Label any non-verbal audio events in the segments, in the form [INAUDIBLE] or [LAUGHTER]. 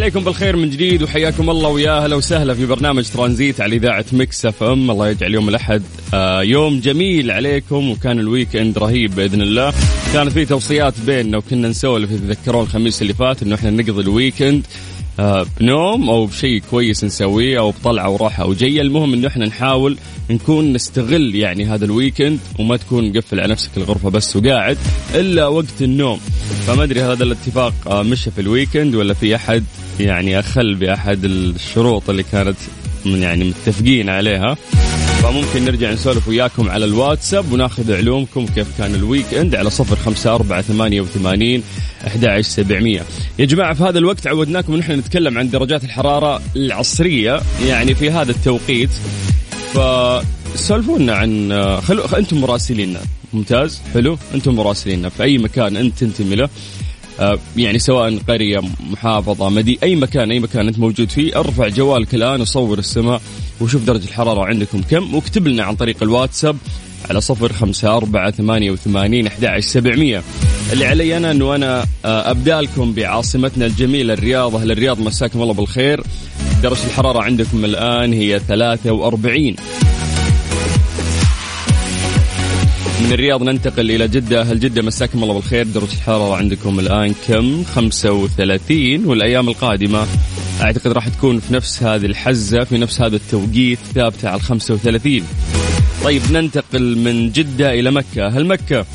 عليكم بالخير من جديد وحياكم الله ويا أهلا وسهلا في برنامج ترانزيت على إذاعة مكس إف إم. الله يجعل يوم الأحد. آه يوم جميل عليكم وكان ال weekend رهيب بإذن الله. كانت في توصيات بيننا وكنا نسولف تتذكرون الخميس اللي فات إنه إحنا نقضي ال weekend. آه بنوم أو بشيء كويس نسويه أو بطلعة وراحة. أو جاية المهم إنه إحنا نحاول نكون نستغل يعني هذا ال weekend وما تكون مقفل على نفسك الغرفة بس وقاعد إلا وقت النوم. فما أدري هذا الاتفاق آه، مشى في ال weekend ولا في أحد يعني أخل بأحد الشروط اللي كانت يعني متفقين عليها. فممكن نرجع نسولف وياكم على الواتساب وناخذ علومكم كيف كان الويك إند على صفر خمسة أربعة ثمانية وثمانين أحد سبعمية. يا جماعة في هذا الوقت عودناكم ان إحنا نتكلم عن درجات الحرارة العصرية يعني في هذا التوقيت. فسولفونا عن خلو أنتم مراسليننا ممتاز حلو أنتم مراسليننا في أي مكان أنت تنتمي له. يعني سواء قرية محافظة مدي أي مكان أي مكان أنت موجود فيه أرفع جوالك الآن وصور السماء وشوف درجة الحرارة عندكم كم واكتب لنا عن طريق الواتساب على صفر خمسة أربعة ثمانية وثمانين أحد سبعمية. اللي علي أنا أنه أنا آه، أبدأ لكم بعاصمتنا الجميلة الرياض أهل الرياض مساكم الله بالخير. درجة الحرارة عندكم الآن هي 43 من الرياض ننتقل إلى جدة. أهل جدة مساكم الله بالخير. درجة الحرارة عندكم الآن كم؟ 35 والأيام القادمة. أعتقد راح تكون في نفس هذه الحزة في نفس هذا التوقيت ثابتة على 35 طيب ننتقل من جدة إلى مكة. أهل مكة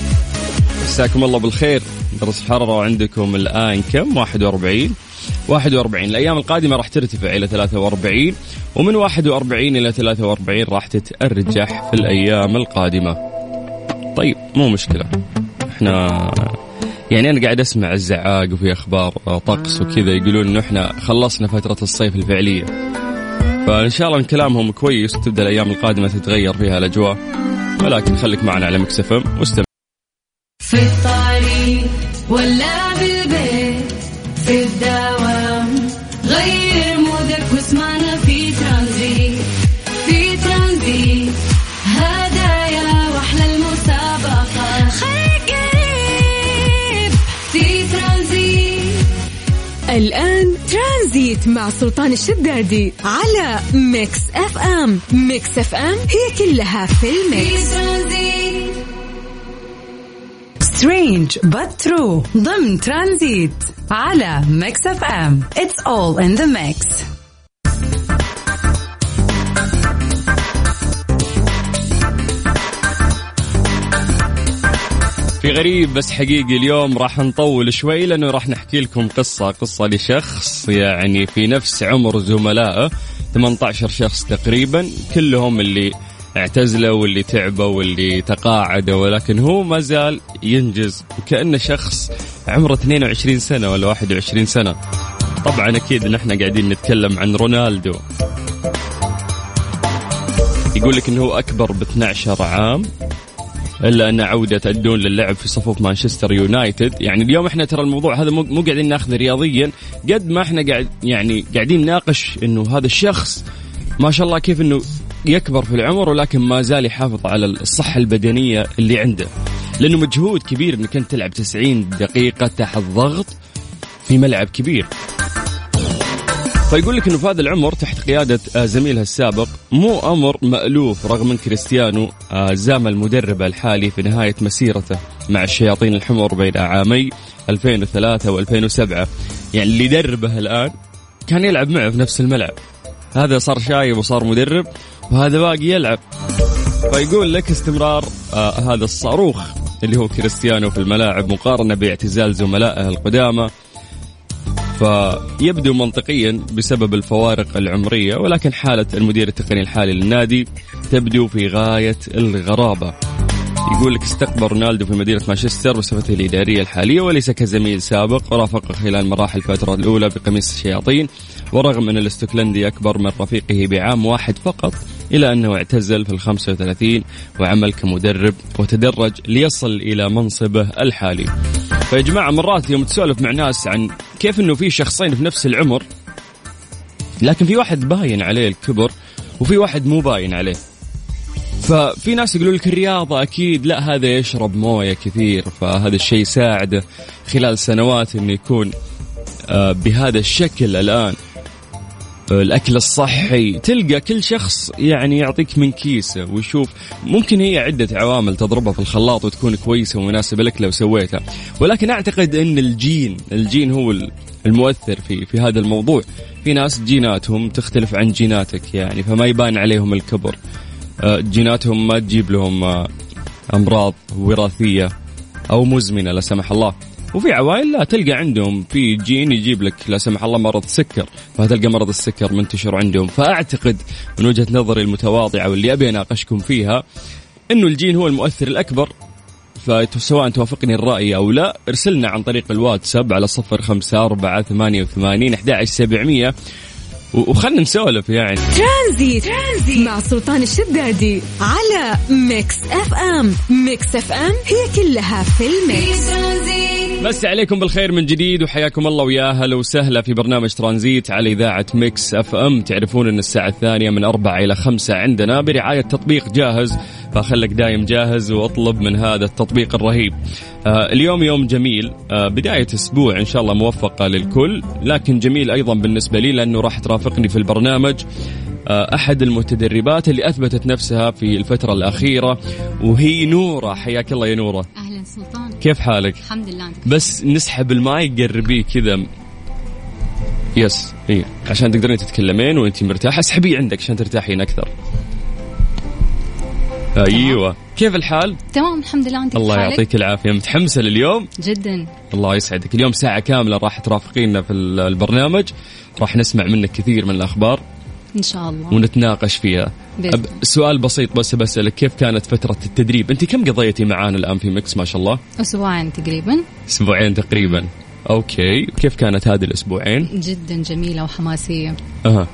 مساكم الله بالخير. درجة الحرارة عندكم الآن كم؟ 41 41 الأيام القادمة راح ترتفع إلى 43 ومن 41 إلى 43 راح تتأرجح في الأيام القادمة. مو مشكلة. إحنا يعني أنا قاعد أسمع الزعاق وفي أخبار طقس وكذا يقولون إنه إحنا خلصنا فترة الصيف الفعلية. فإن شاء الله إن كلامهم كويس وتبدأ الأيام القادمة تتغير فيها الأجواء. ولكن خليك معنا على مكسفم واستمع. مع سلطان الشدادي على ميكس اف ام ميكس اف ام هي كلها في في ال mix. ترانزيت strange but true. ضمن ترانزيت على ميكس اف ام It's all in the mix. غريب بس حقيقي اليوم راح نطول شوي لأنه راح نحكي لكم قصة قصة لشخص يعني في نفس عمر زملائه 18 شخص تقريبا كلهم اللي اعتزلوا واللي تعبوا واللي تقاعدوا ولكن هو ما زال ينجز وكانه شخص عمره 22 سنة ولا 21 سنة. طبعا أكيد ان إحنا قاعدين نتكلم عن رونالدو. يقول لك إنه هو أكبر ب 12 عام. إلا أن عودة الدون للعب في صفوف مانشستر يونايتد. يعني اليوم إحنا ترى الموضوع هذا مو قاعدين ناخذه رياضيا. قد ما إحنا قاعد يعني قاعدين نناقش إنه هذا الشخص ما شاء الله كيف إنه يكبر في العمر ولكن ما زال يحافظ على الصحة البدنية اللي عنده. لأنه مجهود كبير إنك أنت تلعب 90 دقيقة تحت ضغط في ملعب كبير. فيقول لك إنه في هذا العمر تحت قيادة آه، زميلها السابق مو أمر مألوف رغم إن كريستيانو آه، زام المدرب الحالي في نهاية مسيرته مع الشياطين الحمر بين عامي 2003 و2007 يعني اللي يدربه الآن كان يلعب معه في نفس الملعب. هذا صار شايب وصار مدرب وهذا باقي يلعب. فيقول لك استمرار آه هذا الصاروخ اللي هو كريستيانو في الملاعب مقارنة باعتزال زملائه القدامى. فيبدو منطقيا بسبب الفوارق العمرية ولكن حالة المدير التقني الحالي للنادي تبدو في غاية الغرابة. يقول لك استقبل رونالدو في مدينة مانشستر بصفته الإدارية الحالية وليس كزميل سابق ورافقه خلال مراحل الفترة الأولى بقميص الشياطين ورغم أن الاستوكلندي أكبر من رفيقه بعام واحد فقط إلى أنه اعتزل في الخمسة وثلاثين وعمل كمدرب وتدرج ليصل إلى منصبه الحالي. فيا جماعة مرات يوم تسولف مع ناس عن كيف أنه في شخصين في نفس العمر لكن في واحد باين عليه الكبر وفي واحد مو باين عليه. ففي ناس يقولوا لك الرياضة أكيد لا هذا يشرب موية كثير فهذا الشيء يساعده خلال سنوات أنه يكون آه، بهذا الشكل الآن. الأكل الصحي. تلقى كل شخص يعني يعطيك من كيسه ويشوف. ممكن هي عدة عوامل تضربها في الخلاط وتكون كويسة ومناسبة لك لو سويتها. ولكن أعتقد أن الجين الجين هو المؤثر في في هذا الموضوع. في ناس جيناتهم تختلف عن جيناتك يعني فما يبان عليهم الكبر. آه، جيناتهم ما تجيب لهم آه، أمراض وراثية أو مزمنة لا سمح الله. وفي عوائل لا تلقى عندهم. في جين يجيب لك لا سمح الله مرض سكر فتلقى مرض السكر منتشر عندهم. فأعتقد من وجهة نظري المتواضعة واللي أبي أناقشكم فيها إنه الجين هو المؤثر الأكبر. فسواء توافقني الرأي أو لا ارسلنا عن طريق الواتساب على صفر خمسة أربعة ثمانية وثمانين أحد سبعمية. وخلنا نسولف يعني. ترانزيت. ترانزيت مع سلطان الشدادي على ميكس اف ام. ميكس اف ام هي كلها في ال mix. بس عليكم بالخير من جديد وحياكم الله ويا أهلا وسهلا في برنامج ترانزيت على إذاعة ميكس اف ام. تعرفون إن الساعة الثانية من أربعة إلى خمسة عندنا برعاية تطبيق جاهز فخلك دايم جاهز واطلب من هذا التطبيق الرهيب. آه اليوم يوم جميل. آه بداية أسبوع إن شاء الله موفقة للكل لكن جميل أيضا بالنسبة لي لأنه راح ترافقني في البرنامج. آه، أحد المتدربات اللي أثبتت نفسها في الفترة الأخيرة وهي نورة. حياك الله يا نورة. أهلا سلطان. كيف حالك؟ الحمد لله. بس نسحب الماي قربيه كذا. yes اي عشان تقدرين تتكلمين وانت مرتاحة. اسحبيه عندك عشان ترتاحين أكثر. أيوه. كيف الحال؟ تمام الحمد لله. انت الله يعطيك العافية. متحمسة لليوم؟ جدا. الله يسعدك. اليوم ساعة كاملة راح ترافقينا في البرنامج. راح نسمع منك كثير من الأخبار. إن شاء الله. ونتناقش فيها. أب... سؤال بسيط بس بسألك كيف كانت فترة التدريب؟ أنت كم قضيتي معانا الآن في ميكس ما شاء الله؟ أسبوعين تقريبا. أسبوعين تقريبا. okay. كيف كانت هذه الأسبوعين؟ جدا جميلة وحماسية. أها.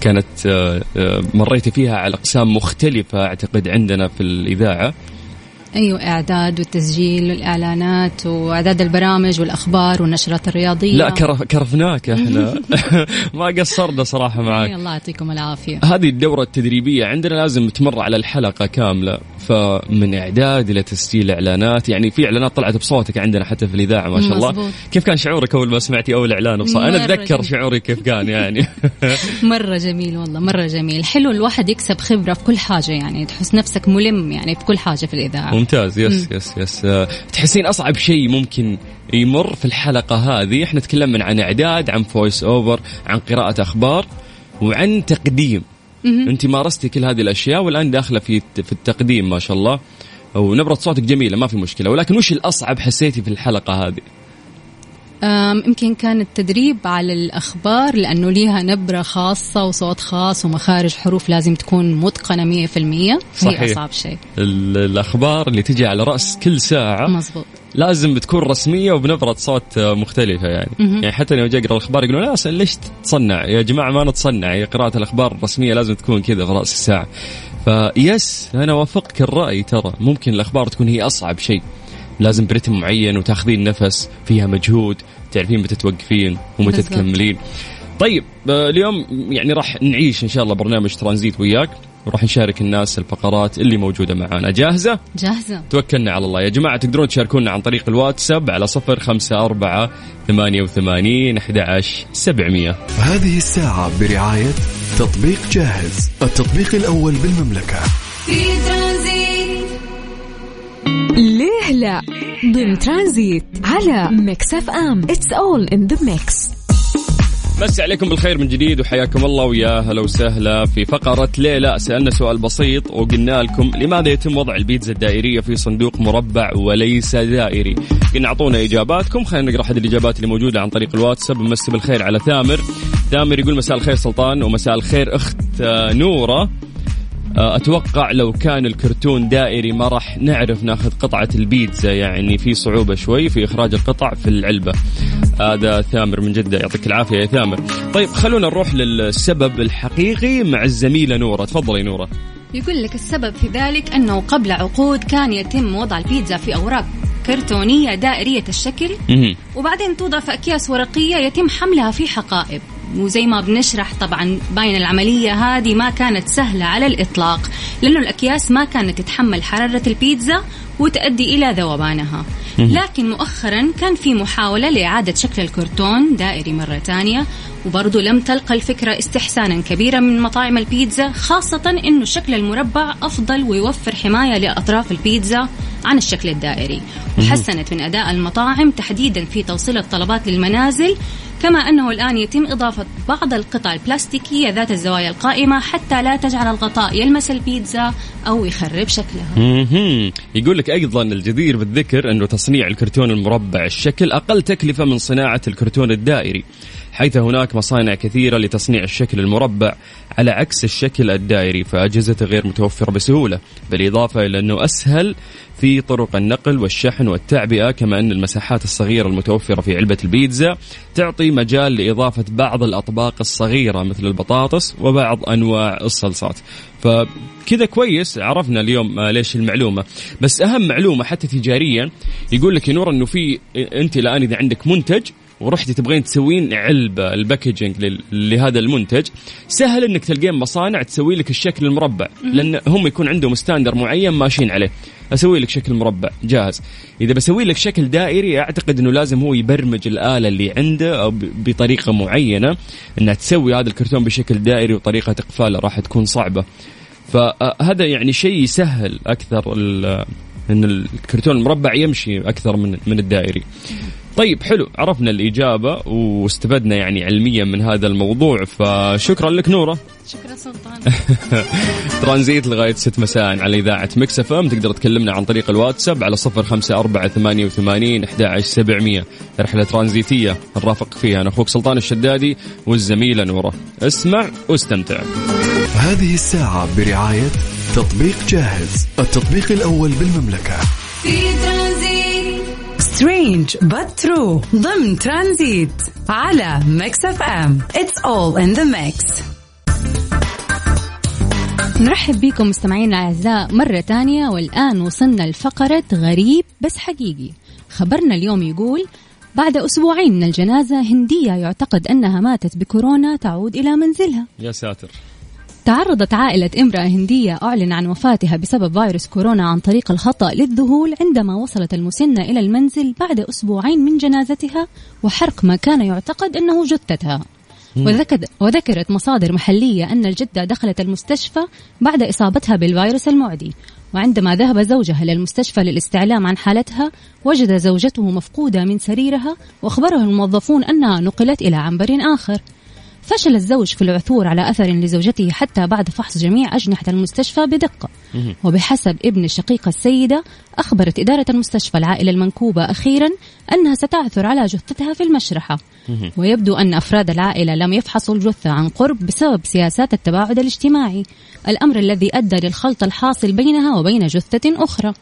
كانت آه، آه، مريتي فيها على أقسام مختلفة أعتقد عندنا في الإذاعة. أيوه إعداد والتسجيل والإعلانات وإعداد البرامج والأخبار والنشرات الرياضية. لا كرف كرفناك إحنا. [LAUGHS] [LAUGHS] ما قصرنا صراحة معك. الله يعطيكم العافية. هذه الدورة التدريبية عندنا لازم تمر على الحلقة كاملة. فمن إعداد إلى تسجيل إعلانات. يعني في إعلانات طلعت بصوتك عندنا حتى في الإذاعة ما شاء الله. مزبوط. كيف كان شعورك أول ما سمعتي أول إعلان؟ بصوت أنا أتذكر شعوري كيف كان يعني. [LAUGHS] مرة جميل والله مرة جميل. حلو الواحد يكسب خبرة في كل حاجة يعني تحس نفسك ملم يعني في كل حاجة في الإذاعة. ممتاز. yes yes yes. تحسين أصعب شيء ممكن يمر في الحلقة هذه؟ إحنا تكلمنا عن إعداد عن voice over عن قراءة أخبار وعن تقديم. انت مارستي كل هذه الأشياء والآن داخلة في في التقديم ما شاء الله. ونبرة صوتك جميلة ما في مشكلة. ولكن وش الأصعب حسيتي في الحلقة هذه؟ يمكن كان التدريب على الأخبار لأنه ليها نبرة خاصة وصوت خاص ومخارج حروف لازم تكون متقنة مية في المية. هي أصعب شيء. الأخبار اللي تجي على رأس كل ساعة مزبوط لازم تكون رسمية وبنبرة صوت مختلفة يعني. مهم. يعني حتى لو جاي أقرأ الأخبار يقولون لا ليش تصنع؟ يا جماعة ما نتصنع هي قراءة الأخبار الرسمية لازم تكون كذا في رأس الساعة. فيس أنا وافقك الرأي ترى. ممكن الأخبار تكون هي أصعب شيء. لازم برتم معين وتاخذين نفس فيها مجهود تعرفين متى توقفين ومتى. تكملين طيب آه، اليوم يعني راح نعيش إن شاء الله برنامج ترانزيت وياك. وراح نشارك الناس الفقرات اللي موجودة معانا. جاهزة؟ جاهزة. توكلنا على الله. يا جماعة تقدرون تشاركونا عن طريق الواتساب على صفر خمسة أربعة ثمانية وثمانين أحد عشر سبعمية. هذه الساعة برعاية تطبيق جاهز التطبيق الأول بالمملكة. في ترانزيت ليه لا؟ ضمن ترانزيت على Mix FM. It's all in the mix مسي عليكم بالخير من جديد وحياكم الله ويا هلا وسهلا في فقرة ليه لا. سألنا سؤال بسيط وقلنا لكم لماذا يتم وضع البيتزا الدائرية في صندوق مربع وليس دائري؟ قلنا أعطونا إجاباتكم. خلينا نقرأ أحد الإجابات اللي موجودة عن طريق الواتساب. مسي بالخير على ثامر. ثامر يقول مساء الخير سلطان ومساء الخير أخت آه، نورة. آه، أتوقع لو كان الكرتون دائري ما راح نعرف ناخذ قطعة البيتزا يعني في صعوبة شوي في إخراج القطع في العلبة. هذا ثامر من جدة. يعطيك العافية يا ثامر. طيب خلونا نروح للسبب الحقيقي مع الزميلة نورة. تفضلي نورة. يقول لك السبب في ذلك أنه قبل عقود كان يتم وضع البيتزا في أوراق كرتونية دائرية الشكل. وبعدين توضع في أكياس ورقية يتم حملها في حقائب. وزي ما بنشرح طبعا باين العملية هذه ما كانت سهلة على الإطلاق لأنه الأكياس ما كانت تتحمل حرارة البيتزا وتؤدي إلى ذوبانها. لكن مؤخرا كان في محاولة لإعادة شكل الكرتون دائري مرة ثانية وبرضه لم تلقى الفكرة استحسانا كبيرا من مطاعم البيتزا خاصة أنه الشكل المربع أفضل ويوفر حماية لأطراف البيتزا عن الشكل الدائري. وحسنت من أداء المطاعم تحديدا في توصيل الطلبات للمنازل كما أنه الآن يتم إضافة بعض القطع البلاستيكية ذات الزوايا القائمة حتى لا تجعل الغطاء يلمس البيتزا أو يخرب شكلها. يقول لك أيضا الجدير بالذكر أنه تصنيع الكرتون المربع الشكل أقل تكلفة من صناعة الكرتون الدائري حيث هناك مصانع كثيرة لتصنيع الشكل المربع على عكس الشكل الدائري فاجهزته غير متوفرة بسهولة بالإضافة إلى أنه أسهل في طرق النقل والشحن والتعبئة كما أن المساحات الصغيرة المتوفرة في علبة البيتزا تعطي مجال لإضافة بعض الأطباق الصغيرة مثل البطاطس وبعض أنواع الصلصات. فكذا كويس عرفنا اليوم آه، ليش المعلومة. بس أهم معلومة حتى تجاريا يقول لك يا نور إنه في أنت الآن إذا عندك منتج ورحتي تبغين تسوين علبه ال packaging لهذا المنتج سهل إنك تلقين مصانع تسوي لك الشكل المربع لأن هم يكون عندهم standard معين ماشيين عليه. أسوي لك شكل مربع جاهز. إذا بسوي لك شكل دائري أعتقد إنه لازم هو يبرمج الآلة اللي عنده أو ب- بطريقة معينة إنها تسوي هذا الكرتون بشكل دائري وطريقة إقفاله راح تكون صعبة. فهذا يعني شيء يسهل أكثر إن الكرتون المربع يمشي أكثر من من الدائري. طيب حلو. عرفنا الإجابة واستفدنا يعني علميا من هذا الموضوع فشكرا لك نورة. شكرا سلطان. [LAUGHS] ترانزيت لغاية 6 مساء على إذاعة Mix FM. تقدر تكلمنا عن طريق الواتساب على صفر خمسة أربعة ثمانية وثمانين أحد سبعمية. رحلة ترانزيتية نرافق فيها. أنا أخوك سلطان الشدادي والزميلة نورة. اسمع واستمتع. هذه الساعة برعاية تطبيق جاهز التطبيق الأول بالمملكة. في strange but true ضمن ترانزيت على Mix FM it's all in the mix نرحب بكم مستمعينا الاعزاء مرة ثانية والآن وصلنا لفقرة غريب بس حقيقي. خبرنا اليوم يقول بعد أسبوعين من الجنازة هندية يعتقد أنها ماتت بكورونا تعود إلى منزلها. يا ساتر. تعرضت عائلة امرأة هندية أعلن عن وفاتها بسبب فيروس كورونا عن طريق الخطأ للذهول عندما وصلت المسنة إلى المنزل بعد أسبوعين من جنازتها وحرق ما كان يعتقد أنه جثتها. وذكر وذكرت مصادر محلية أن الجدة دخلت المستشفى بعد إصابتها بالفيروس المعدي وعندما ذهب زوجها للمستشفى للاستعلام عن حالتها وجد زوجته مفقودة من سريرها وأخبره الموظفون أنها نقلت إلى عنبر آخر. فشل الزوج في العثور على أثر لزوجته حتى بعد فحص جميع أجنحة المستشفى بدقة. وبحسب ابن شقيق السيدة أخبرت إدارة المستشفى العائلة المنكوبة أخيرا أنها ستعثر على جثتها في المشرحة. ويبدو أن أفراد العائلة لم يفحصوا الجثة عن قرب بسبب سياسات التباعد الاجتماعي. الأمر الذي أدى للخلط الحاصل بينها وبين جثة أخرى.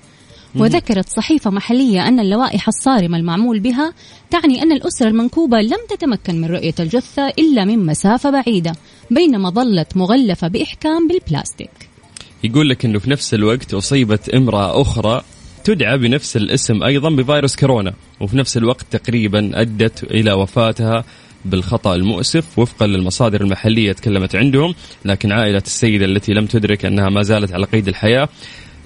وذكرت صحيفة محلية أن اللوائح الصارمة المعمول بها تعني أن الأسرة المنكوبة لم تتمكن من رؤية الجثة إلا من مسافة بعيدة بينما ظلت مغلفة بإحكام بالبلاستيك. يقول لك إنه في نفس الوقت أصيبت امرأة أخرى تدعى بنفس الاسم أيضا بفيروس كورونا وفي نفس الوقت تقريبا أدت إلى وفاتها بالخطأ المؤسف وفقا للمصادر المحلية تكلمت عندهم لكن عائلة السيدة التي لم تدرك أنها ما زالت على قيد الحياة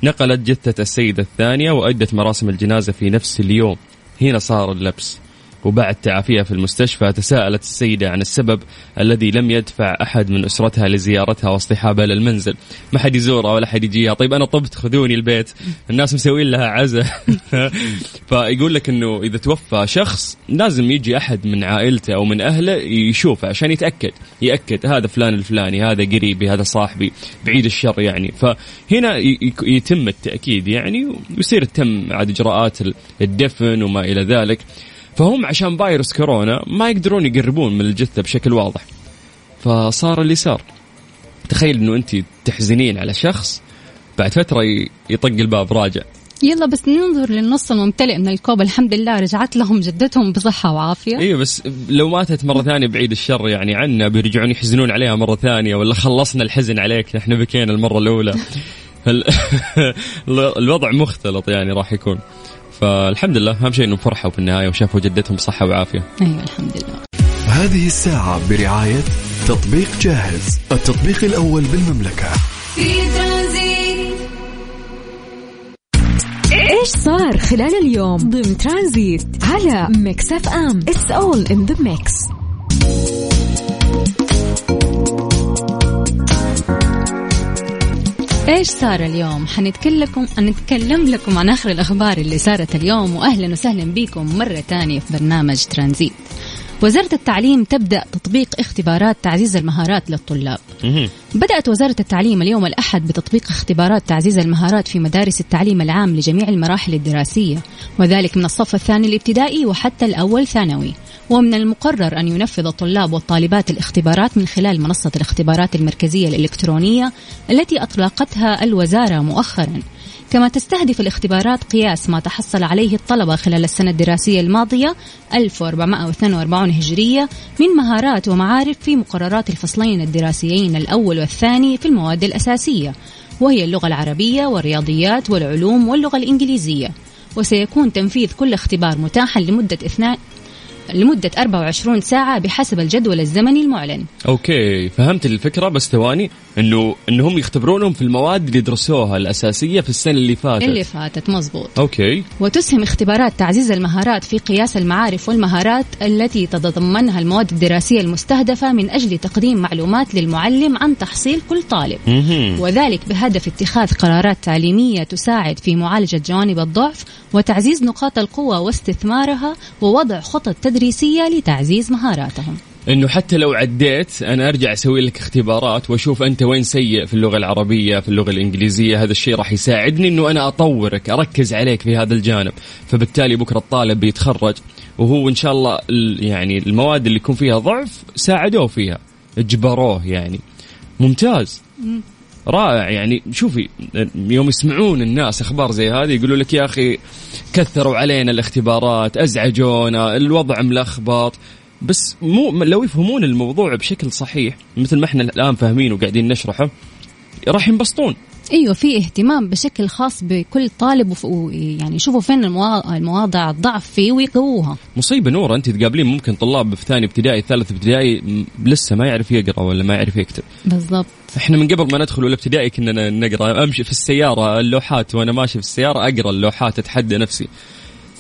نقلت جثة السيدة الثانية وادت مراسم الجنازة في نفس اليوم. هنا صار اللبس. وبعد تعافيها في المستشفى تساءلت السيدة عن السبب الذي لم يدفع أحد من أسرتها لزيارتها واصطحابها للمنزل ما حد يزورها ولا حد يجيها طيب أنا طبت خذوني البيت. الناس مسوين لها عزة [LAUGHS] فيقول لك أنه إذا توفى شخص لازم يجي أحد من عائلته أو من أهله يشوفه عشان يتأكد. يأكد هذا فلان الفلاني هذا قريبي هذا صاحبي بعيد الشر يعني. فهنا يتم التأكيد يعني ويصير تم عاد إجراءات الدفن وما إلى ذلك. فهم عشان فيروس كورونا ما يقدرون يقربون من الجثة بشكل واضح. فصار اللي صار. تخيل إنه أنت تحزنين على شخص بعد فترة ي- يطق الباب راجع. يلا بس ننظر للنص الممتلئ من الكوب. الحمد لله رجعت لهم جدتهم بصحة وعافية. أيوه بس لو ماتت مرة ثانية بعيد الشر يعني عنا بيرجعون يحزنون عليها مرة ثانية ولا خلصنا الحزن عليك إحنا بكينا المرة الأولى. [LAUGHS] ال- [LAUGHS] الوضع مختلط يعني راح يكون. فالحمد لله أهم شيء إنهم فرحوا في النهاية وشافوا جدتهم بصحة وعافية. أيوة الحمد لله هذه الساعة برعاية تطبيق جاهز التطبيق الأول بالمملكة. في ترانزيت إيش صار خلال اليوم؟ ضمن ترانزيت على Mix FM. It's all in the mix إيش صار اليوم؟ حنتكلم لكم نتكلم لكم عن آخر الأخبار اللي صارت اليوم واهلا وسهلا بكم مرة ثانية في برنامج ترانزيت. وزارة التعليم تبدأ تطبيق اختبارات تعزيز المهارات للطلاب. بدأت وزارة التعليم اليوم الأحد بتطبيق اختبارات تعزيز المهارات في مدارس التعليم العام لجميع المراحل الدراسية وذلك من الصف الثاني الابتدائي وحتى الأول ثانوي ومن المقرر أن ينفذ الطلاب والطالبات الاختبارات من خلال منصة الاختبارات المركزية الإلكترونية التي أطلقتها الوزارة مؤخرا. كما تستهدف الاختبارات قياس ما تحصل عليه الطلبة خلال السنة الدراسية الماضية 1442 هجرية من مهارات ومعارف في مقررات الفصلين الدراسيين الأول والثاني في المواد الأساسية وهي اللغة العربية والرياضيات والعلوم واللغة الإنجليزية. وسيكون تنفيذ كل اختبار متاحا لمدة لمدة 24 ساعة بحسب الجدول الزمني المعلن. Okay فهمت الفكرة بس ثواني. إنه إنهم يختبرونهم في المواد اللي درسوها الأساسية في السنة اللي فاتت. اللي فاتت مزبوط okay. وتسهم اختبارات تعزيز المهارات في قياس المعارف والمهارات التي تتضمنها المواد الدراسية المستهدفة من أجل تقديم معلومات للمعلم عن تحصيل كل طالب. مهم. وذلك بهدف اتخاذ قرارات تعليمية تساعد في معالجة جوانب الضعف وتعزيز نقاط القوة واستثمارها ووضع خطط تدريسية لتعزيز مهاراتهم. إنه حتى لو عديت أنا أرجع أسوي لك اختبارات وأشوف أنت وين سيء في اللغة العربية في اللغة الإنجليزية. هذا الشيء راح يساعدني إنه أنا أطورك أركز عليك في هذا الجانب. فبالتالي بكرة الطالب بيتخرج وهو إن شاء الله ال- يعني المواد اللي يكون فيها ضعف ساعدوه فيها إجبروه يعني. ممتاز. رائع. يعني شوفي يوم يسمعون الناس أخبار زي هذه يقولوا لك يا أخي كثروا علينا الاختبارات أزعجونا الوضع ملخبط. بس مو لو يفهمون الموضوع بشكل صحيح مثل ما إحنا الآن فاهمين وقاعدين نشرحه راح ينبسطون. أيوه في اهتمام بشكل خاص بكل طالب ويعني يشوفوا فين الموا- المواضع الضعف فيه ويقووها. مصيبة نورة أنت تقابلين ممكن طلاب في ثاني ابتدائي ثالث ابتدائي لسه ما يعرف يقرأ ولا ما يعرف يكتب. بالضبط. إحنا من قبل ما ندخل الابتدائي كنا نقرأ أمشي في السيارة اللوحات وأنا ماشي في السيارة أقرأ اللوحات أتحدى نفسي.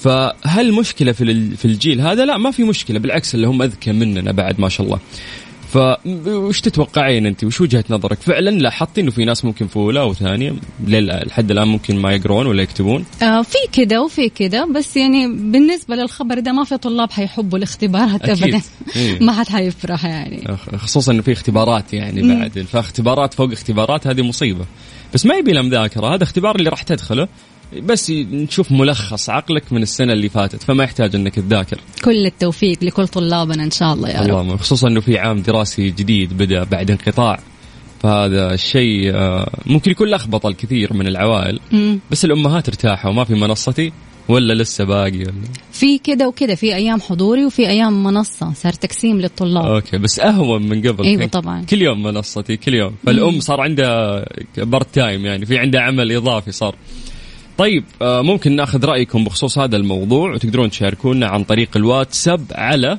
فهل مشكلة في في الجيل هذا؟ لا ما في مشكلة بالعكس اللي هم أذكى مننا بعد ما شاء الله. فوش تتوقعين أنت؟ وش وجهة نظرك؟ فعلا لاحظتي إنه في ناس ممكن في اولى وثانية لل- لحد الآن ممكن ما يقرون ولا يكتبون. آه في كده وفي كده بس يعني بالنسبة للخبر ده ما في طلاب حيحبوا الاختبارات. ابدا إيه. [LAUGHS] ما حد حيفرح يعني. خصوصا إنه في اختبارات يعني بعد. فاختبارات فوق اختبارات هذه مصيبة. بس ما يبي له مذاكره هذا اختبار اللي راح تدخله. بس نشوف ملخص عقلك من السنة اللي فاتت فما يحتاج إنك تذاكر. كل التوفيق لكل طلابنا إن شاء الله يا رب. اللهم خصوصا إنه في عام دراسي جديد بدأ بعد انقطاع فهذا الشيء آه، ممكن يكون لخبط الكثير من العوائل مم. بس الأمهات ارتاحوا ما في منصتي ولا لسه باقي ولا؟ في كده وكده في أيام حضوري وفي أيام منصة صار تقسيم للطلاب. Okay بس أهون من قبل. كان طبعاً. كل يوم منصتي كل يوم. فالأم صار عندها part time يعني في عندها عمل إضافي صار. طيب آه، ممكن ناخذ رأيكم بخصوص هذا الموضوع وتقدرون تشاركونا عن طريق الواتساب على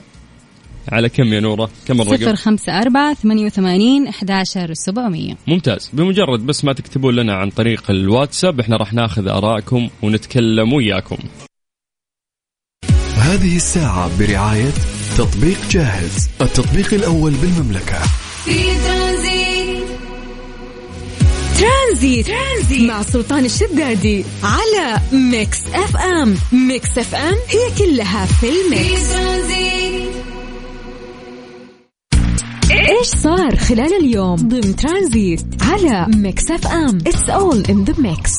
على كم يا نورة؟ كم صفر الرقم؟ خمسة أربعة ثمانية وثمانين أحداشر سبعمية ممتاز بمجرد بس ما تكتبون لنا عن طريق الواتساب إحنا راح ناخذ آرائكم ونتكلم وياكم هذه الساعة برعاية تطبيق جاهز التطبيق الأول بالمملكة في ترانزيت ترانزيت, ترانزيت. مع سلطان الشدادي على Mix FM. Mix FM هي كلها في ال mix. إيش صار خلال اليوم ضمن ترانزيت على Mix FM؟ It's all in the mix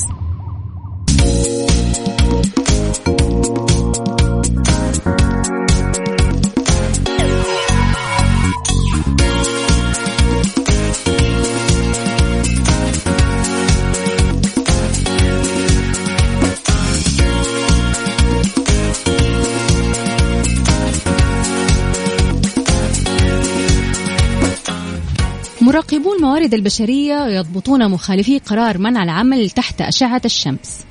مراقبو الموارد البشرية يضبطون مخالفي قرار منع العمل تحت أشعة الشمس.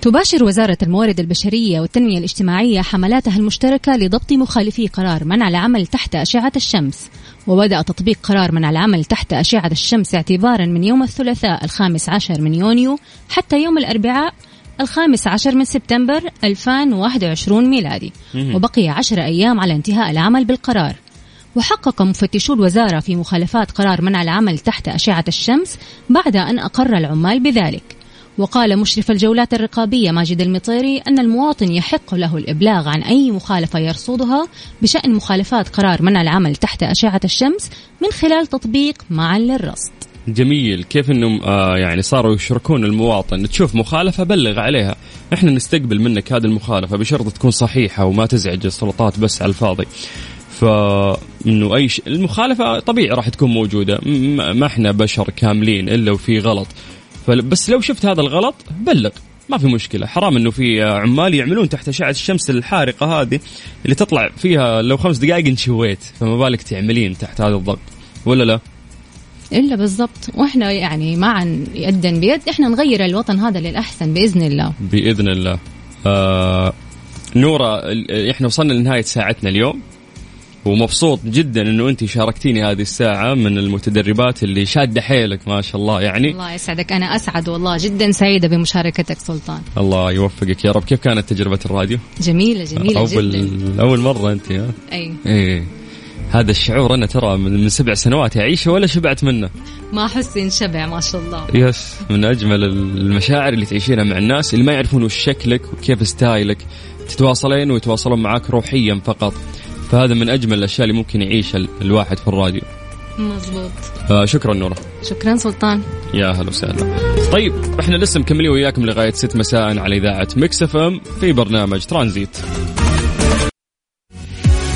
تباشر وزارة الموارد البشرية والتنمية الاجتماعية حملاتها المشتركة لضبط مخالفي قرار منع العمل تحت أشعة الشمس. وبدأ تطبيق قرار منع العمل تحت أشعة الشمس اعتبارا من يوم الثلاثاء الخامس عشر من يونيو حتى يوم الأربعاء الخامس عشر من سبتمبر 2021 ميلادي. وبقي عشر أيام على انتهاء العمل بالقرار. وحقق مفتشو الوزارة في مخالفات قرار منع العمل تحت أشعة الشمس بعد أن أقر العمال بذلك. وقال مشرف الجولات الرقابية ماجد المطيري أن المواطن يحق له الإبلاغ عن أي مخالفة يرصدها بشأن مخالفات قرار منع العمل تحت أشعة الشمس من خلال تطبيق معا للرصد. جميل. كيف إنهم آه يعني صاروا يشركون المواطن؟ تشوف مخالفة بلغ عليها. إحنا نستقبل منك هذه المخالفة بشرط تكون صحيحة وما تزعج السلطات بس على الفاضي. فإنه أي شيء المخالفة طبيعي راح تكون موجودة ما إحنا بشر كاملين إلا وفي غلط. فل- بس لو شفت هذا الغلط بلغ ما في مشكلة. حرام إنه في عمال يعملون تحت إشعة الشمس الحارقة هذه اللي تطلع فيها لو خمس دقائق انشويت فما بالك تعملين تحت هذا الضغط ولا لا؟ إلا بالضبط. وإحنا يعني معا يدا بيد إحنا نغير الوطن هذا للأحسن بإذن الله. بإذن الله. آه نورة ال- إحنا وصلنا لنهاية ساعتنا اليوم. ومبسوط جدا إنه انت شاركتيني هذه الساعة من المتدربات اللي شادة حيلك ما شاء الله. يعني الله يسعدك. أنا أسعد والله جدا سعيدة بمشاركتك سلطان. الله يوفقك يا رب. كيف كانت تجربة الراديو؟ جميلة جميلة أول جدا. أول مرة أنت ها؟ أي. إيه. هذا الشعور أنا ترى من, سبع سنوات اعيشه ولا شبعت منه. ما أحس انشبع ما شاء الله. Yes. من أجمل المشاعر اللي تعيشينها مع الناس اللي ما يعرفون وش شكلك وكيف style ك. تتواصلين ويتواصلون معاك روحيا فقط. فهذا من أجمل الأشياء اللي ممكن يعيشها ال- الواحد في الراديو. مزبوط آه شكرا نورة. شكرا سلطان. يا هلا وسهلا. طيب إحنا لسه مكملين وياكم لغاية 6 مساء على إذاعة Mix FM في برنامج ترانزيت.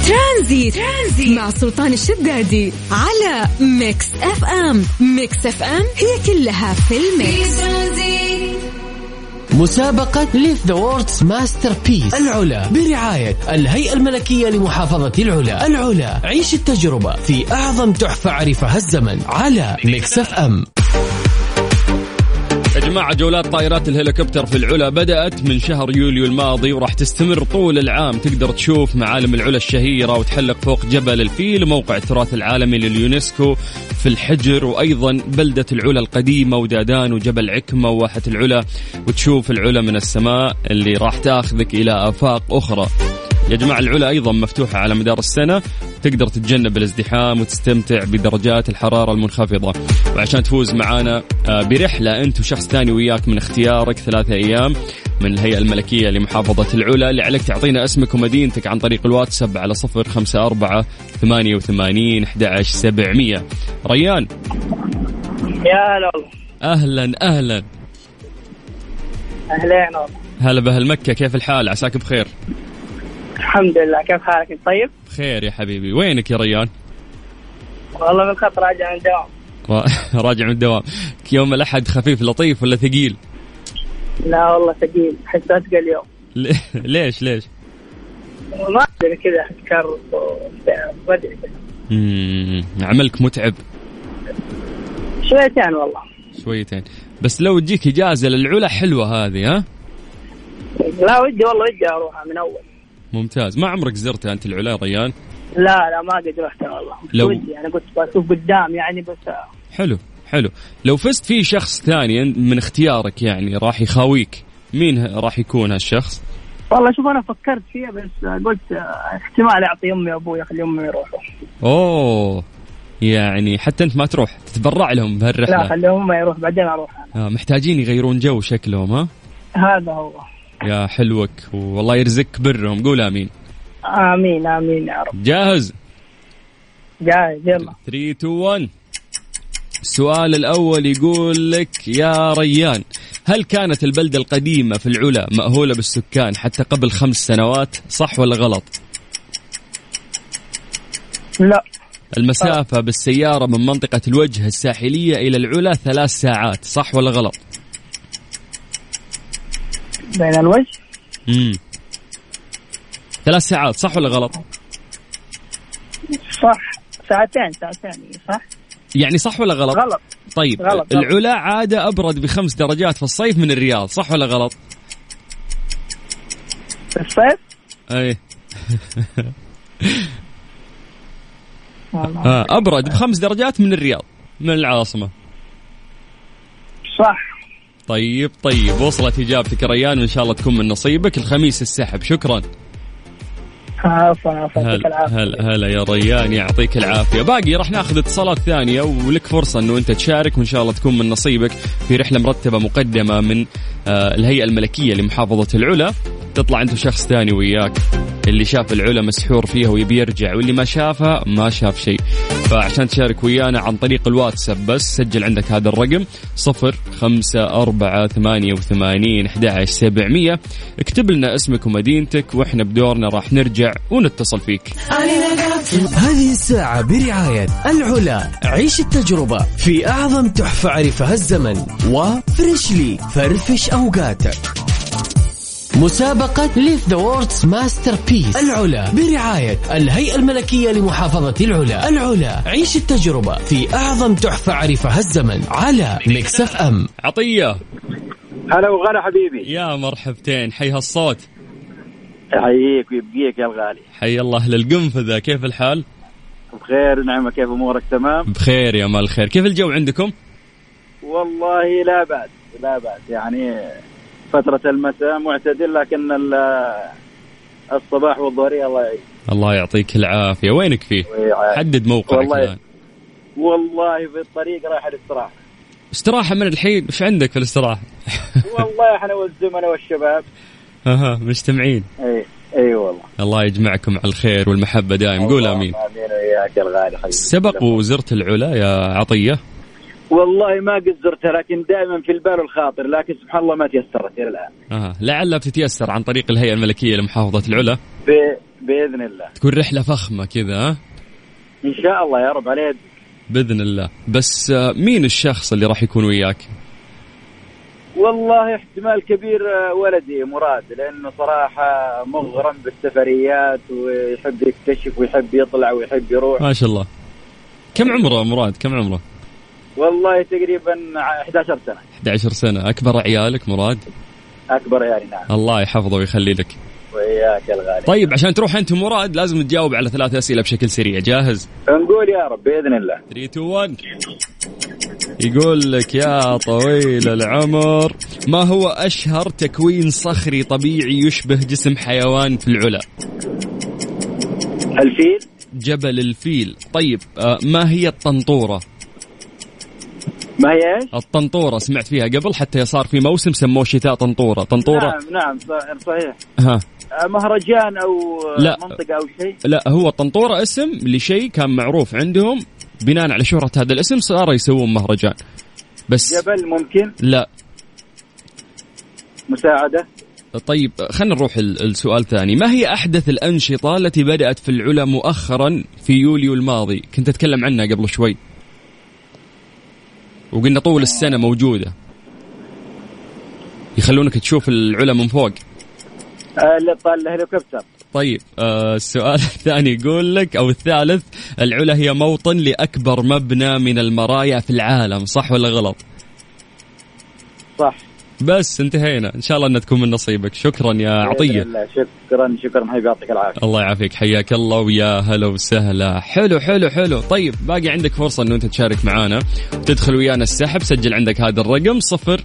ترانزيت, ترانزيت. مع سلطان الشدادي على Mix FM. Mix FM هي كلها في في ال mix ترانزيت. مسابقة Live the World's Masterpiece العلا برعاية الهيئة الملكية لمحافظة العلا. العلا عيش التجربة في أعظم تحفة عرفها الزمن على Mix FM. يا جماعة جولات طائرات الهليكوبتر في العلا بدأت من شهر يوليو الماضي وراح تستمر طول العام. تقدر تشوف معالم العلا الشهيرة وتحلق فوق جبل الفيل وموقع التراث العالمي لليونسكو في الحجر وأيضا بلدة العلا القديمة ودادان وجبل عكمة وواحة العلا وتشوف العلا من السماء اللي راح تاخذك إلى آفاق أخرى. يا جماعة العلا أيضا مفتوحة على مدار السنة. تقدر تتجنب الازدحام وتستمتع بدرجات الحرارة المنخفضة. وعشان تفوز معانا آه، برحلة أنت وشخص ثاني وياك من اختيارك ثلاثة أيام من الهيئة الملكية لمحافظة العلا. اللي عليك تعطينا اسمك ومدينتك عن طريق الواتساب على صفر خمسة أربعة ثمانية وثمانين أحد سبعمية. ريان. يا هلا أهلا أهلا. والله. هلا بهالمكة كيف الحال؟ عساك بخير. الحمد لله. كيف حالك؟ انت طيب؟ بخير يا حبيبي. وينك يا ريان؟ والله بالخط راجع من الدوام. را- [LAUGHS] راجع من الدوام. يوم الأحد خفيف لطيف ولا ثقيل؟ لا والله ثقيل. أحس اتقل اليوم [LAUGHS] ليش ليش؟ ما أدري كذا احس ما ادري كذا. عملك متعب؟ شويتين والله. شويتين. بس لو تجيك إجازة للعلا حلوة هذه ها؟ لا ودي والله ودي أروحها من أول. ممتاز. ما عمرك زرتها أنت العلا يا ريان؟ لا لا ما قد رحت والله. لو- ودي أنا قلت بشوف قدام يعني بس حلو حلو. لو فزت في شخص ثاني من اختيارك يعني راح يخاويك مين راح يكون هالشخص؟ والله شوف أنا فكرت فيها بس قلت احتمال أعطي أمي وأبوي أخلي أمي يروحوا. أوه يعني حتى أنت ما تروح تتبرع لهم لا بهالرحلة. خليهم هم يروح بعدين أروح. آه محتاجين يغيرون جو شكلهم ها؟ هذا هو. يا حلوك والله يرزقك برهم. قول آمين. آمين آمين يا رب. جاهز؟ جاهز يلا. 3 2 1 السؤال الأول يقول لك يا ريان هل كانت البلدة القديمة في العلا مأهولة بالسكان حتى قبل خمس سنوات؟ صح ولا غلط؟ لا. المسافة بالسيارة من منطقة الوجه الساحلية إلى العلا ثلاث ساعات. صح ولا غلط؟ بين الوجه. مم. ثلاث ساعات صح ولا غلط؟ صح. ساعتين ساعتين صح. يعني صح ولا غلط؟ غلط. طيب غلط،. العلا عادة أبرد بخمس درجات في الصيف من الرياض صح ولا غلط؟ في الصيف؟ أي والله. آه أبرد بخمس درجات من الرياض من العاصمة. صح. طيب طيب وصلت إجابتك يا ريان وإن شاء الله تكون من نصيبك. الخميس السحب شكرا. عفوا عفوا يعطيك هلا العافية. هلا هلا يا ريان يعطيك العافية. باقي راح ناخذ اتصالات ثانية ولك فرصة أنه أنت تشارك وإن شاء الله تكون من نصيبك في رحلة مرتبة مقدمة من آه، الهيئة الملكية لمحافظة العلا. تطلع أنت وشخص ثاني وياك. اللي شاف العلا مسحور فيها ويبي يرجع واللي ما شافها ما شاف شيء. فعشان تشارك ويانا عن طريق الواتساب بس سجل عندك هذا الرقم صفر خمسة أربعة ثمانية وثمانين سبعمية. اكتب لنا اسمك ومدينتك وإحنا بدورنا راح نرجع ونتصل فيك. هذه الساعة برعاية العلا. عيش التجربة في أعظم تحفة عرفها الزمن. و Freshly فرفش أوقاتك. مسابقة Live the World's Masterpiece العلا برعاية الهيئة الملكية لمحافظة العلا. العلا عيش التجربة في أعظم تحفة عرفها الزمن على Mix FM عطية. هلا وغلا حبيبي. يا مرحبتين حي هالصوت. يحييك ويبقيك يا الغالي. حي الله أهل القنفذة كيف الحال؟ بخير ونعمة كيف أمورك؟ تمام؟ بخير يا مال خير كيف الجو عندكم؟ والله لا بأس لا بأس. يعني فترة المساء معتدل لكن ال- الصباح والظهرية الله يعين. الله يعطيك العافية. وينك فيه. حدد موقعك والله الآن. والله في الطريق رايح الاستراحة. استراحة من الحين؟ وش عندك في الاستراحة؟ والله إحنا والزملاء والشباب. أها مجتمعين. إي إي والله. الله يجمعكم على الخير والمحبة دائم. قول آمين. آمين وياك يا الغالي. حبيبي سبق وزرت العلا يا عطية. والله ما قد زرتها لكن دائما في البال والخاطر لكن سبحان الله ما تيسرت إلى الآن. آه. لعلها بتتيسر عن طريق الهيئة الملكية لمحافظة العلا. ب- بإذن الله. تكون رحلة فخمة كذا إن شاء الله يا رب على يدك. بإذن الله. بس آه، مين الشخص اللي راح يكون وياك؟ والله احتمال كبير آه، ولدي مراد لأنه صراحة مغرم بالسفريات ويحب يكتشف ويحب يطلع ويحب يروح. ما شاء الله. كم عمره مراد؟ كم عمره؟ والله تقريبا ع- 11 سنة. 11 سنة. أكبر عيالك مراد؟ أكبر يعني نعم. الله يحفظه ويخلي لك. وياك يا الغالي. طيب عشان تروح أنت مراد لازم تجاوب على ثلاث أسئلة بشكل سريع. جاهز؟ نقول يا رب بإذن الله. 3 2 1 يقول لك يا طويل العمر ما هو أشهر تكوين صخري طبيعي يشبه جسم حيوان في العلا؟ الفيل. جبل الفيل. طيب آه ما هي الطنطورة؟ ما هي إيش؟ الطنطورة سمعت فيها قبل حتى صار في موسم سموه شتاء طنطورة. طنطورة. نعم نعم صحيح ها. آه، مهرجان أو لا. منطقة أو شيء؟ لا هو الطنطورة اسم لشيء كان معروف عندهم بناء على شهرة هذا الاسم صاروا يسوون مهرجان. بس جبل ممكن؟ لا. مساعدة؟ طيب خلينا نروح ال- السؤال ثاني ما هي أحدث الأنشطة التي بدأت في العلا مؤخرا في يوليو الماضي؟ كنت أتكلم عنها قبل شوي. وقلنا طول السنة موجودة. يخلونك تشوف العلا من فوق. آه، الهليكوبتر. طيب آه السؤال [LAUGHS] الثاني يقول لك أو الثالث العلا هي موطن لأكبر مبنى من المرايا في العالم صح ولا غلط؟ صح. بس انتهينا. إن شاء الله أن تكون من نصيبك. شكرا يا الله. شكرا شكرا حبيبي يعطيك العافية. الله يعافيك. حياك الله ويا هلا وسهلا. حلو حلو حلو. طيب باقي عندك فرصة إنه أنت تشارك معانا. وتدخل ويانا السحب. سجل عندك هذا الرقم صفر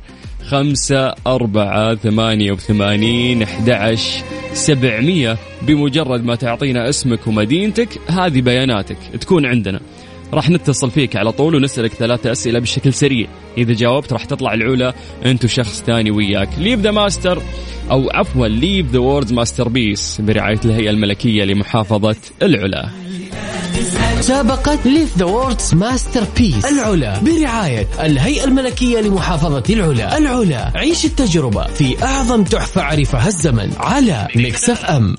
خمسة أربعة ثمانية وثمانين أحد سبعمية. بمجرد ما تعطينا اسمك ومدينتك هذه بياناتك تكون عندنا. راح نتصل فيك على طول ونسألك ثلاثة أسئلة بشكل سريع. إذا جاوبت راح تطلع العلا أنت وشخص ثاني وياك. live the master أو عفوا live the world's masterpiece برعاية الهيئة الملكية لمحافظة العلا. مسابقة live the world's masterpiece العلا برعاية الهيئة الملكية لمحافظة العلا. العلا عيش التجربة في أعظم تحفة عرفها الزمن على Mix FM.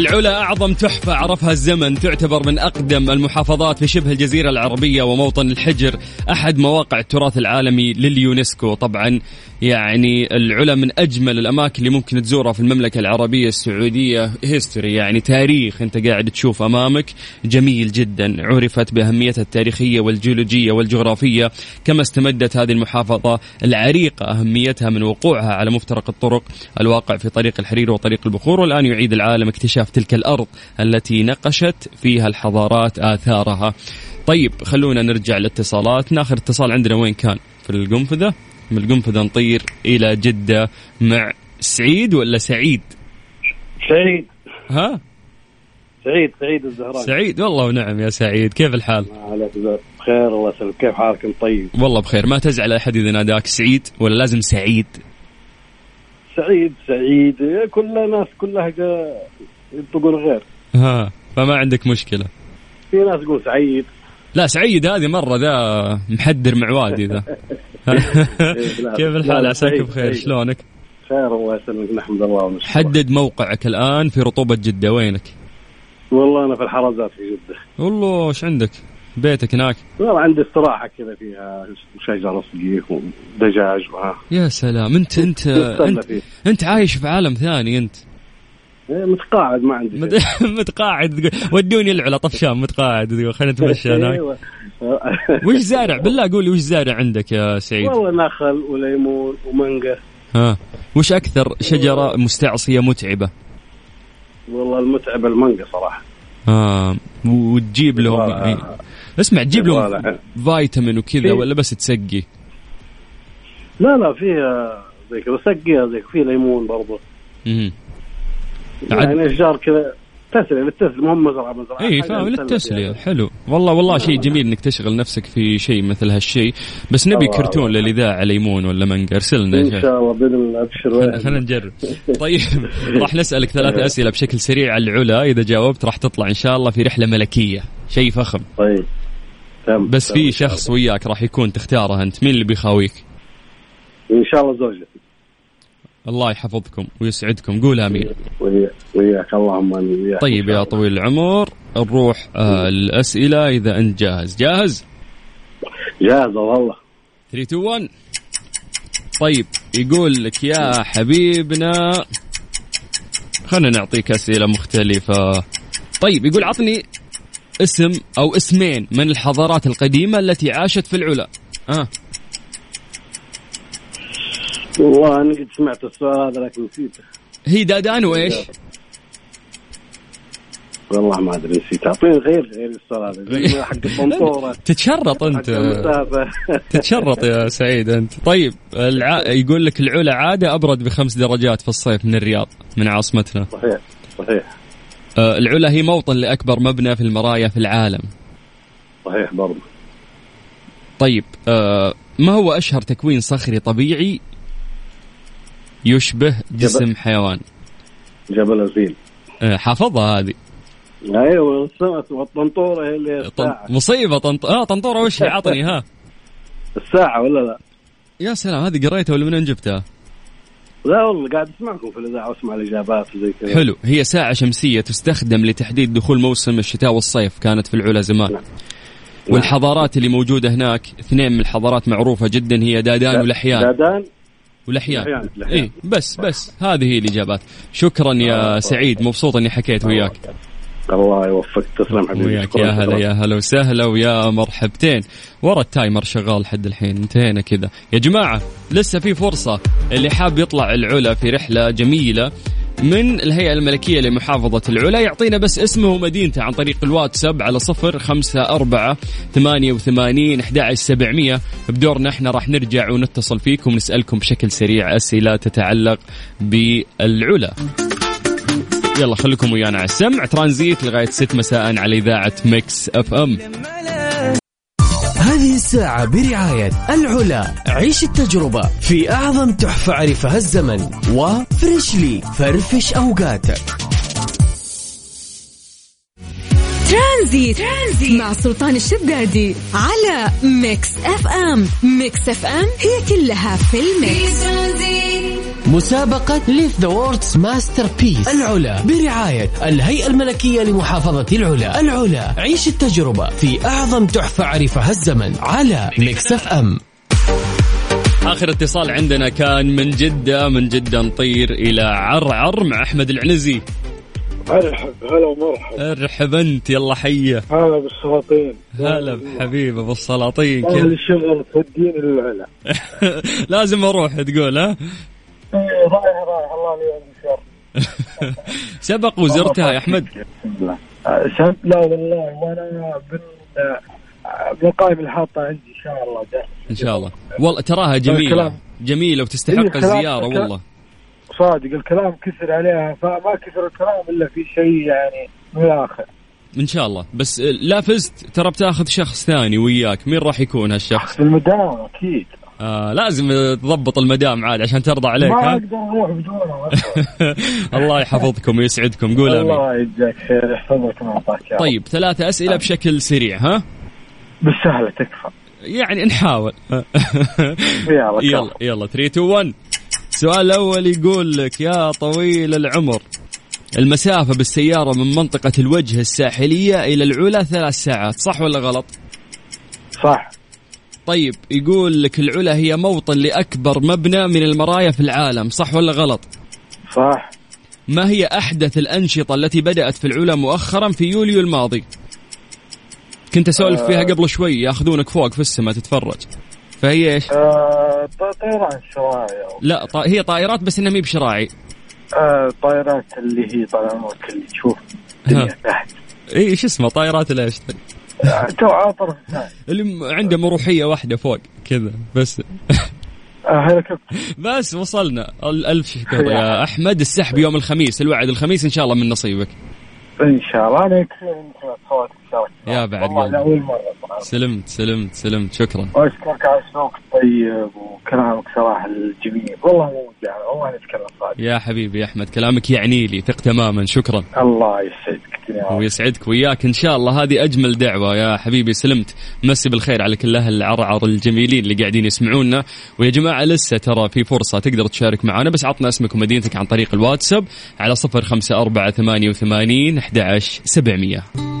العلا أعظم تحفة عرفها الزمن تعتبر من أقدم المحافظات في شبه الجزيرة العربية وموطن الحجر أحد مواقع التراث العالمي لليونسكو. طبعا يعني العلا من أجمل الأماكن اللي ممكن تزورها في المملكة العربية السعودية. history يعني تاريخ أنت قاعد تشوف أمامك. جميل جدا عرفت بأهميتها التاريخية والجيولوجية والجغرافية. كما استمدت هذه المحافظة العريقة أهميتها من وقوعها على مفترق الطرق الواقع في طريق الحرير وطريق البخور. والآن يعيد العالم اكتشاف تلك الأرض التي نقشت فيها الحضارات آثارها. طيب خلونا نرجع لاتصالات. ناخذ اتصال عندنا وين كان؟ في القنفذة؟ من القنفذة نطير إلى جدة مع سعيد ولا سعيد؟ سعيد. ها؟ سعيد سعيد الزهراني سعيد. والله ونعم يا سعيد. كيف الحال؟ عليك بخير. الله يسلمك. كيف حالك انت طيب. والله بخير. ما تزعل أحد إذا ناداك سعيد ولا لازم سعيد؟ سعيد سعيد. كل الناس كلها ينطقون غير. ها فما عندك مشكلة. في ناس يقول سعيد. لا سعيد هذه مرة ذا محدر معوادي ذا. [LAUGHS] كيف الحال؟ عساك بخير. شلونك؟ خير الله يسلمك نحمد الله ونشكره. حدد موقعك الآن في رطوبة جدة وينك؟ والله أنا في الحرزات في جدة. والله إيش عندك؟ بيتك هناك؟ والله عندي استراحة كذا فيها شجر صقيق ودجاج وها يا سلام أنت أنت أنت. أنت عايش في عالم ثاني أنت. متقاعد ما عندي. [LAUGHS] متقاعد. ودوني العلا طفشان متقاعد. خلينا نتمشى [LAUGHS] هناك. أيوة. وش زارع؟ بالله قول لي وش زارع عندك يا سعيد؟ والله نخل وليمون ومانجا. ها. وش أكثر شجرة مستعصية متعبة؟ والله المتعب المانجا صراحة. ها. وتجيب لهم. إيه. اسمع تجيب لهم. فيتامين وكذا ولا بس تسقي؟ لا لا فيها زي كذا سقيها زي في ليمون برضه يعني اشجار كذا تسلية للتسلية مو مزرعة مزرعة اي فاهم للتسلية فيها. حلو. والله والله شيء جميل إنك تشغل نفسك في شيء مثل هالشيء. بس نبي الله كرتون الله. للاذاعه ليمون ولا مانجا. ارسلنا إن شاء الله بإذن الله أبشر خلينا نجرب. [LAUGHS] طيب راح نسألك ثلاثة أسئلة بشكل سريع على العلا. إذا جاوبت راح تطلع إن شاء الله في رحلة ملكية. شيء فخم. طيب. تم بس. في شخص وياك راح يكون تختاره أنت. مين اللي بيخاويك؟ إن شاء الله زوجتي الله يحفظكم ويسعدكم. قول آمين. ويا- وياك اللهم آمين. وياك طيب يا طويل العمر نروح آه الأسئلة إذا أنت جاهز. جاهز؟ جاهز والله. 3 2 1 طيب يقول لك يا حبيبنا خلينا نعطيك أسئلة مختلفة. طيب يقول عطني اسم أو اسمين من الحضارات القديمة التي عاشت في العلا. آه. والله أنا قد سمعت السؤال هذا لكن نسيته. هي دادان وإيش؟ والله ما أدري نسيت. أعطيني غير غير السؤال هذا [LAUGHS] حق الطنطورة. تتشرط أنت. [LAUGHS] تتشرط يا سعيد أنت. طيب الع... يقول لك العلا عادة أبرد بخمس درجات في الصيف من الرياض من عاصمتنا. صحيح صحيح. آه العلا هي موطن لأكبر مبنى في المرايا في العالم. صحيح برضه طيب آه ما هو أشهر تكوين صخري طبيعي يشبه جسم حيوان. جبل الفيل. آه حافظها هذه. أيوه سمعت والطنطورة هي اللي طن... مصيبة طنط... آه طنطورة وش عطني ها. الساعة ولا لا؟ يا سلام هذه قريتها ولا من وين جبتها؟ لا والله قاعد أسمعكم في الإذاعة وأسمع الإجابات وزي كذا. حلو. هي ساعة شمسية تستخدم لتحديد دخول موسم الشتاء والصيف كانت في العلا زمان. نعم. والحضارات اللي موجودة هناك اثنين من الحضارات معروفة جدا هي دادان والأحيان. دادان؟ والأحيان الأحيان، الأحيان. إيه بس بس. هذه هي الإجابات. شكرا يا آه، سعيد. مبسوط أني حكيت وياك. الله يوفقك. تسلم حبيبي. وياك يا هلا. يا هلا وسهلا ويا مرحبتين. ورا التايمر شغال حد الحين. انتهينا كذا. يا جماعة لسه في فرصة. اللي حاب يطلع العلا في رحلة جميلة من الهيئة الملكية لمحافظة العلا يعطينا بس اسمه ومدينته عن طريق الواتساب على صفر خمسة أربعة ثمانية وثمانين سبعمية. بدورنا إحنا راح نرجع ونتصل فيكم ونسألكم بشكل سريع أسئلة تتعلق بالعلا. يلا خليكم ويانا على السمع. ترانزيت لغاية 6 مساء على إذاعة Mix FM. هذه الساعة برعاية العلا. عيش التجربة في أعظم تحفة عرفها الزمن. و Freshly. فرفش أوقاتك. Transit, Transit. مع سلطان الشدادي على Mix FM. Mix FM هي كلها في ال mix. مسابقة live the world's masterpiece العلا برعاية الهيئة الملكية لمحافظة العلا. العلا عيش التجربة في أعظم تحفة عرفها الزمن على ميكس اف ام. آخر اتصال عندنا كان من جدة من جدة نطير إلى عرعر مع أحمد العنزي. مرحب هلا ومرحبا. ارحب أنت يلا حية هلا بالسلاطين. هلا بحبيب أبو السلاطين كذا. أهل شغل توديني للعلا [LAUGHS] لازم أروح تقول ها؟ إيه، رايح رايح. الله لي المشوار [LAUGHS] سبق وزرتها يا أحمد. شهد لا والله وأنا من من القائمة اللي حاطة عندي إن شاء الله. ده. إن شاء الله. والله تراها. جميلة. إيه، وتستحق الزيارة الكلام. والله. صادق الكلام كثر عليها فما كثر الكلام إلا في شيء يعني من الآخر. إن شاء الله. بس لا فزت. ترى بتاخذ شخص ثاني وياك. مين راح يكون هالشخص؟ المدام أكيد. آه لازم تضبط المدام عاد عشان ترضى عليك ما ها؟ أقدر أروح بدونه. [LAUGHS] الله يحفظكم ويسعدكم. قول آمين. الله يجزاك خير. يحفظك ويعطاك. طيب ثلاثة أسئلة بشكل سريع ها؟ بالسهلة تكفى. يعني نحاول. [LAUGHS] يلا يلا يلا 3 2 1 السؤال الأول يقول لك يا طويل العمر المسافة بالسيارة من منطقة الوجه الساحلية إلى العلا ثلاث ساعات صح ولا غلط؟ صح. طيب يقول لك العلا هي موطن لأكبر مبنى من المرايا في العالم صح ولا غلط؟ صح. ما هي أحدث الأنشطة التي بدأت في العلا مؤخرا في يوليو الماضي؟ كنت أسولف فيها قبل شوي ياخذونك فوق في السماء تتفرج. فهي إيش؟ آه طيران شراعي لا طا... هي طائرات بس إنها مي بشراعي. آه طائرات اللي هي طال عمرك اللي تشوف الدنيا تحت. إي إيش اسمه؟ طائرات ليش آه، تو عاطر اللي عنده مروحية واحدة فوق كذا بس. آه بس وصلنا. الألف شكر يا أحمد. السحب يوم الخميس الوعد الخميس إن شاء الله من نصيبك. إن شاء الله. أنا يكفيني يا بعد والله مرة سلمت سلمت سلمت. شكرا. واشكرك على أسلوبك الطيب وكلامك صراحة الجميل. والله ممتع والله نتكلم صادق يا حبيبي يا أحمد كلامك يعني لي ثق تماما. شكرا. الله يسعدك. ويسعدك وياك. إن شاء الله هذه أجمل دعوة. يا حبيبي سلمت. مسي بالخير على كل أهل العرعر الجميلين اللي قاعدين يسمعونا. ويا جماعة لسه ترى في فرصة تقدر تشارك معنا بس عطنا اسمك ومدينتك عن طريق الواتساب على 0548811700